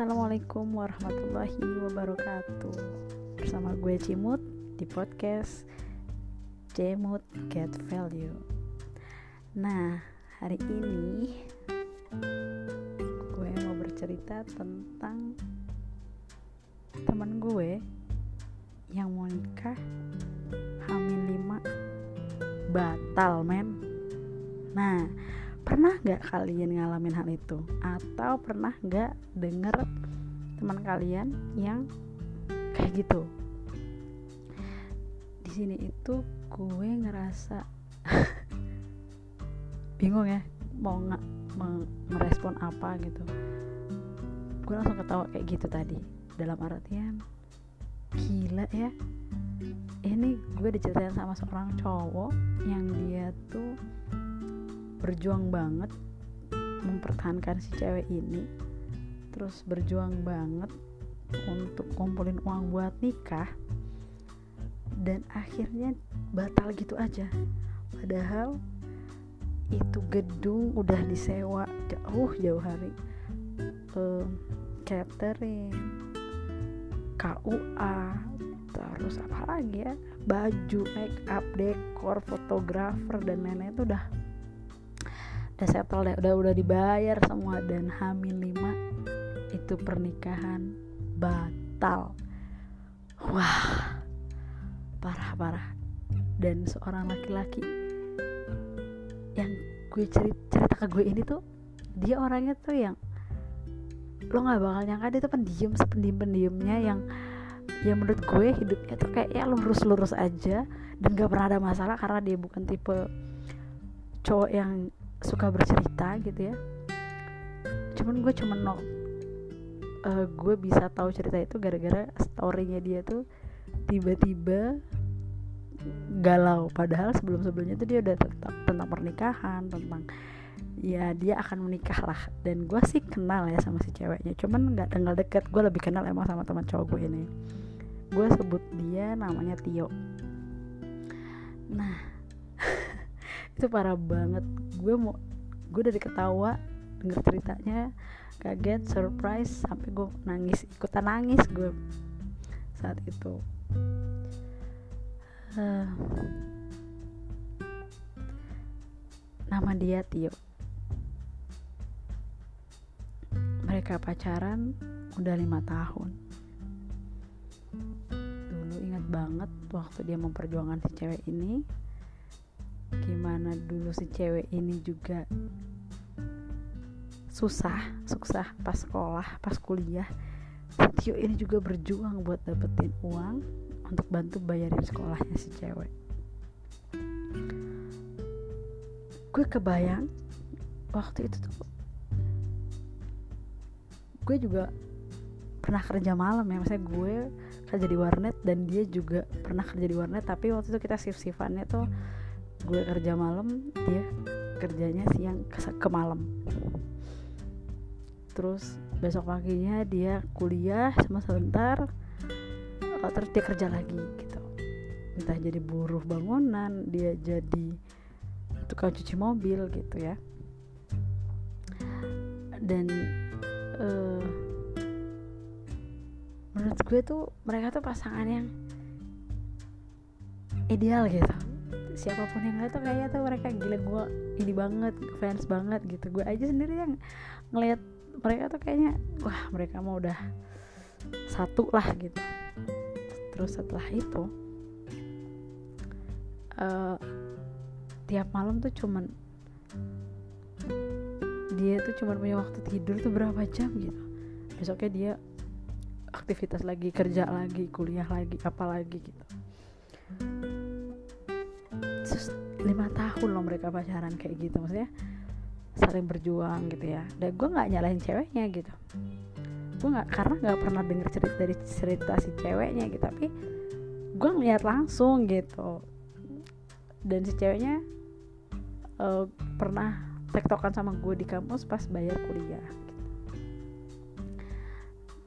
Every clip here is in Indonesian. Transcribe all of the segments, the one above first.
Assalamualaikum warahmatullahi wabarakatuh. Bersama gue Cimut di podcast Cimut Get Value. Nah, hari ini Gue mau bercerita tentang Teman gue Yang mau nikah Hamin 5 Batal men. Nah, pernah nggak kalian ngalamin hal itu? Atau pernah nggak denger teman kalian yang kayak gitu? Di sini itu gue ngerasa bingung ya mau nggak merespon apa gitu. Gue langsung ketawa kayak gitu tadi. Dalam artian gila ya. Ini gue diceritain sama seorang cowok yang dia tuh berjuang banget mempertahankan si cewek ini terus berjuang banget untuk kumpulin uang buat nikah dan akhirnya batal gitu aja. Padahal itu gedung udah disewa jauh jauh hari. Uh, catering KUA terus apa lagi ya? Baju make up dekor fotografer dan lain-lain itu udah udah settle deh udah udah dibayar semua. Dan hamil 5 itu pernikahan batal. Wah parah parah. Dan seorang laki-laki yang gue cerita, cerita ke gue ini tuh dia orangnya tuh yang lo nggak bakal nyangka dia tuh pendiam sependiam pendiamnya yang ya menurut gue hidupnya tuh kayak ya lurus-lurus aja. Dan gak pernah ada masalah karena dia bukan tipe cowok yang suka bercerita gitu ya. Cuman gue cuman no uh, gue bisa tahu cerita itu gara-gara storynya dia tuh tiba-tiba galau. Padahal sebelum-sebelumnya tuh dia udah tentang, tentang pernikahan tentang ya dia akan menikah lah. Dan gue sih kenal ya sama si ceweknya cuman nggak tinggal deket. Gue lebih kenal emang sama teman cowok gue ini. Gue sebut dia namanya Tio. Nah itu parah banget. Gue mau gue dari ketawa denger ceritanya kaget surprise sampai gue nangis ikutan nangis gue saat itu. Uh, nama dia Tio. Mereka pacaran udah lima tahun. Dulu ingat banget waktu dia memperjuangkan si cewek ini gimana dulu si cewek ini juga susah susah pas sekolah pas kuliah. Tio ini juga berjuang buat dapetin uang untuk bantu bayarin sekolahnya si cewek. Gue kebayang waktu itu tuh gue juga pernah kerja malam ya maksudnya gue kerja di warnet dan dia juga pernah kerja di warnet tapi waktu itu kita shift shiftannya tuh gue kerja malam dia kerjanya siang ke, ke malam. Terus besok paginya dia kuliah sama sebentar oh, terus dia kerja lagi gitu. Entah jadi buruh bangunan dia jadi tukang cuci mobil gitu ya. Dan uh, menurut gue tuh mereka tuh pasangan yang ideal gitu siapa pun yang ngeliat tuh kayaknya tuh mereka gila gue ini banget fans banget gitu. Gue aja sendiri yang ngeliat mereka tuh kayaknya wah mereka mau udah satu lah gitu. Terus setelah itu uh, tiap malam tuh cuman dia tuh cuman punya waktu tidur tuh berapa jam gitu. Besoknya dia aktivitas lagi kerja lagi kuliah lagi apa lagi gitu lima tahun loh mereka pacaran kayak gitu maksudnya saling berjuang gitu ya. Dan gue nggak nyalahin ceweknya gitu. Gue nggak karena nggak pernah denger cerita dari cerita si ceweknya gitu tapi gue ngeliat langsung gitu. Dan si ceweknya uh, pernah tektokan sama gue di kampus pas bayar kuliah gitu.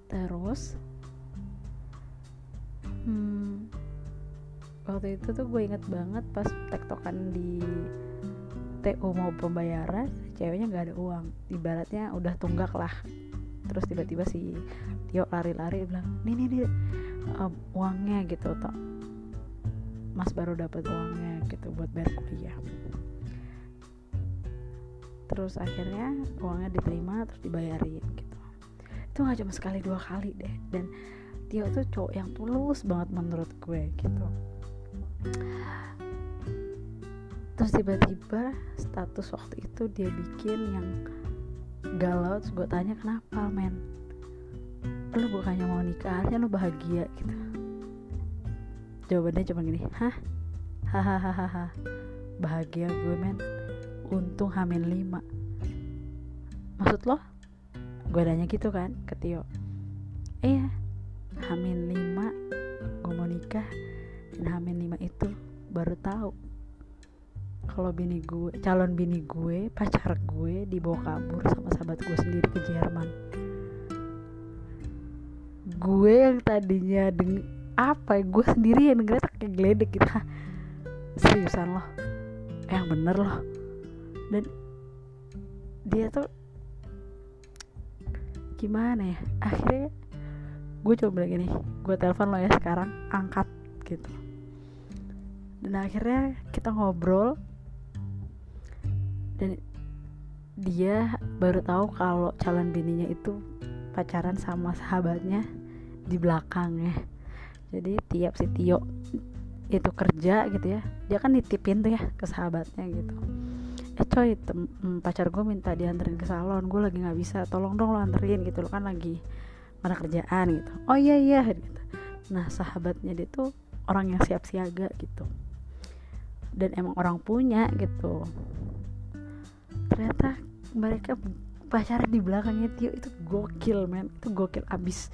terus hmm, waktu itu tuh gue inget banget pas tektokan di TO mau pembayaran ceweknya nggak ada uang. Ibaratnya udah tunggak lah. Terus tiba-tiba si Tio lari-lari bilang nih nih nih um, uangnya gitu. Toh Mas baru dapat uangnya gitu buat bayar kuliah. Terus akhirnya uangnya diterima terus dibayarin gitu. Itu nggak cuma sekali dua kali deh. Dan Tio tuh cowok yang tulus banget menurut gue gitu terus tiba-tiba status waktu itu dia bikin yang galau terus gue tanya kenapa men? Lu bukannya mau nikah? Harusnya lu bahagia gitu. Jawabannya cuma gini hah? Hahaha bahagia gue men. Untung hamin lima. Maksud lo? Gue nanya gitu kan ke Tio. Iya hamin lima gue mau nikah dan hamin lima itu baru tahu kalau bini gue calon bini gue pacar gue dibawa kabur sama sahabat gue sendiri ke Jerman. Gue yang tadinya deng apa ya gue sendiri yang dengernya kayak geledek gitu. Seriusan loh? Yang bener loh. Dan dia tuh gimana ya? Akhirnya gue coba bilang gini gue telepon lo ya sekarang angkat gitu dan akhirnya kita ngobrol. Dan dia baru tahu kalau calon bininya itu pacaran sama sahabatnya di belakang ya. Jadi tiap si Tio itu kerja gitu ya dia kan nitipin tuh ya ke sahabatnya gitu. Eh coy mm, pacar gue minta dianterin ke salon gue lagi nggak bisa tolong dong lo anterin gitu lo kan lagi mana kerjaan gitu. Oh iya iya gitu. Nah sahabatnya dia tuh orang yang siap siaga gitu dan emang orang punya gitu. Ternyata mereka pacaran di belakangnya Tio itu gokil men. Itu gokil abis.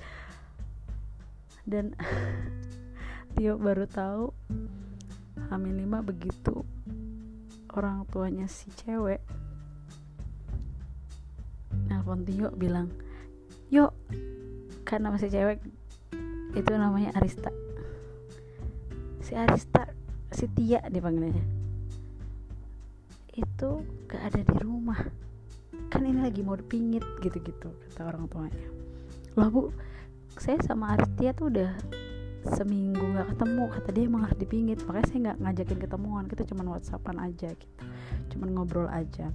Dan Tio baru tahu Hamil 5 begitu orang tuanya si cewek. Nelpon Tio bilang yuk nama si cewek itu namanya Arista. Si Arista si Tia dipanggilnya. Itu gak ada di rumah. Kan ini lagi mau dipingit gitu-gitu kata orang tuanya. Loh bu saya sama Aristia tuh udah seminggu nggak ketemu kata dia emang harus dipingit. Makanya saya nggak ngajakin ketemuan kita cuma whatsappan aja gitu. Cuma ngobrol aja.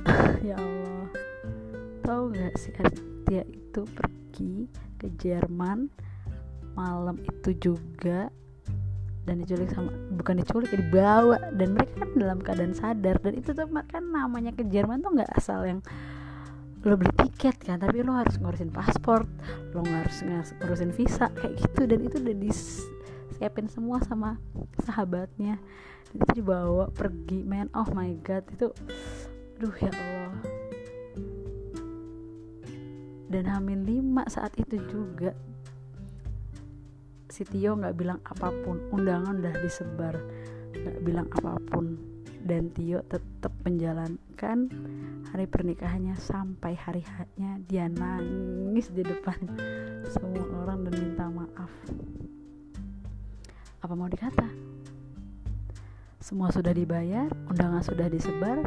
Ya Allah. Tahu nggak sih Aristia itu pergi ke Jerman malam itu juga dan diculik sama bukan diculik ya dibawa. Dan mereka kan dalam keadaan sadar. Dan itu tuh kan namanya ke Jerman tuh nggak asal yang lo beli tiket kan tapi lo harus ngurusin paspor lo harus ngurusin visa kayak gitu. Dan itu udah disiapin semua sama sahabatnya. Dan itu dibawa pergi. Man oh my god itu aduh ya Allah. Dan hamil lima saat itu juga si Tio nggak bilang apa pun undangan udah disebar nggak bilang apa pun. Dan Tio tetap menjalankan hari pernikahannya sampai hari hanya dia nangis di depan semua orang dan minta maaf. Apa mau dikata? Semua sudah dibayar undangan sudah disebar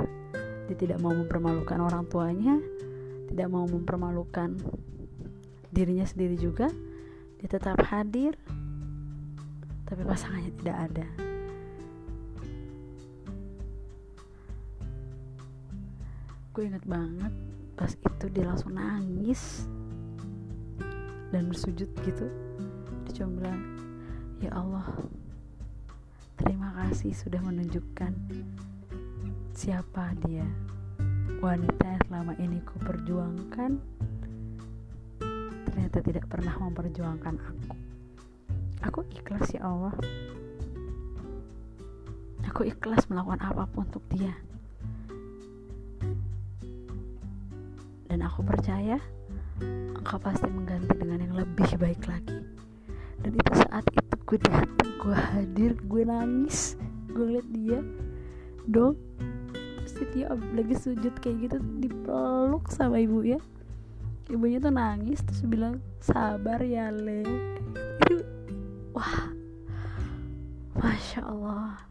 dia tidak mau mempermalukan orang tuanya tidak mau mempermalukan dirinya sendiri juga dia tetap hadir tapi pasangannya tidak ada. Gue inget banget pas itu dia langsung nangis dan bersujud gitu. Dia cuma bilang ya Allah terima kasih sudah menunjukkan siapa dia. Wanita yang selama ini ku perjuangkan ternyata tidak pernah memperjuangkan aku. Aku ikhlas ya Allah. Aku ikhlas melakukan apa pun untuk dia. Dan aku percaya engkau pasti mengganti dengan yang lebih baik lagi. Dan itu saat itu gue datang gue hadir gue nangis gue liat dia. Dong pasti dia lagi sujud kayak gitu dipeluk sama ibu ya ibunya tuh nangis terus bilang sabar ya le. Itu wah masya Allah.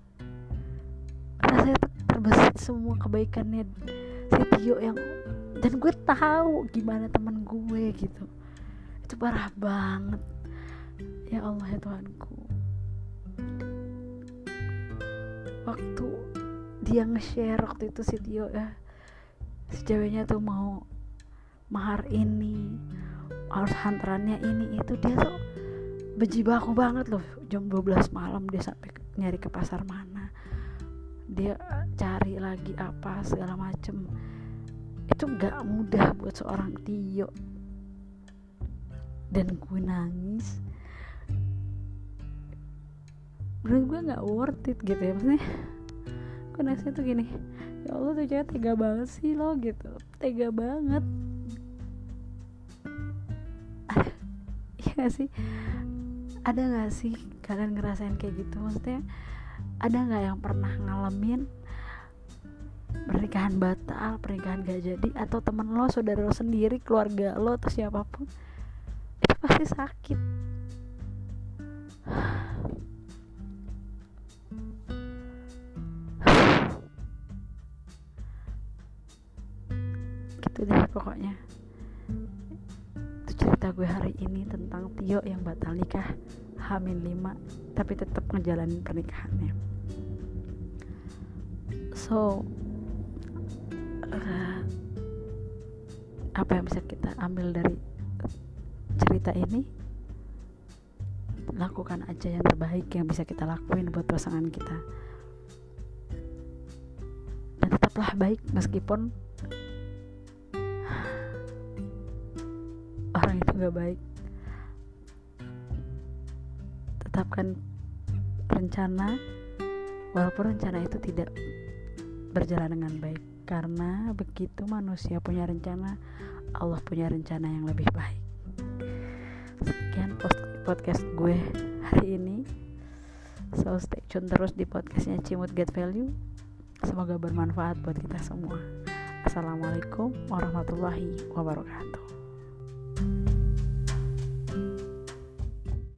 Rasanya terbesit semua kebaikannya si Tio yang dan gue tahu gimana temen gue gitu. Itu parah banget. Ya Allah ya Tuhanku. Waktu dia nge-share waktu itu si Tio ya si ceweknya tuh mau mahar ini harus hantarannya ini itu dia tuh bejibaku banget loh. Jam 12 malam dia sampai nyari ke pasar mana. Dia cari lagi apa segala macem. Itu gak mudah buat seorang Tio. Dan gue nangis. Menurut gue nggak worth it gitu ya maksudnya. Gue nangisnya tuh gini ya Allah tuh cewek tega banget sih lo gitu. Tega banget gak sih? Ada gak sih kalian ngerasain kayak gitu? Maksudnya ada gak yang pernah ngalamin pernikahan batal pernikahan gak jadi atau temen lo saudara lo sendiri keluarga lo atau siapa pun itu pasti sakit. Gitu deh pokoknya cerita gue hari ini tentang Tio yang batal nikah Hamin 5 tapi tetap ngejalanin pernikahannya. So uh, apa yang bisa kita ambil dari cerita ini? Lakukan aja yang terbaik yang bisa kita lakuin buat pasangan kita. Dan tetaplah baik meskipun orang itu gak baik. Tetapkan rencana walaupun rencana itu tidak berjalan dengan baik. Karena begitu manusia punya rencana Allah punya rencana yang lebih baik. Sekian podcast gue hari ini. So stay tune terus di podcastnya Cimut Get Value. Semoga bermanfaat buat kita semua. Assalamualaikum warahmatullahi wabarakatuh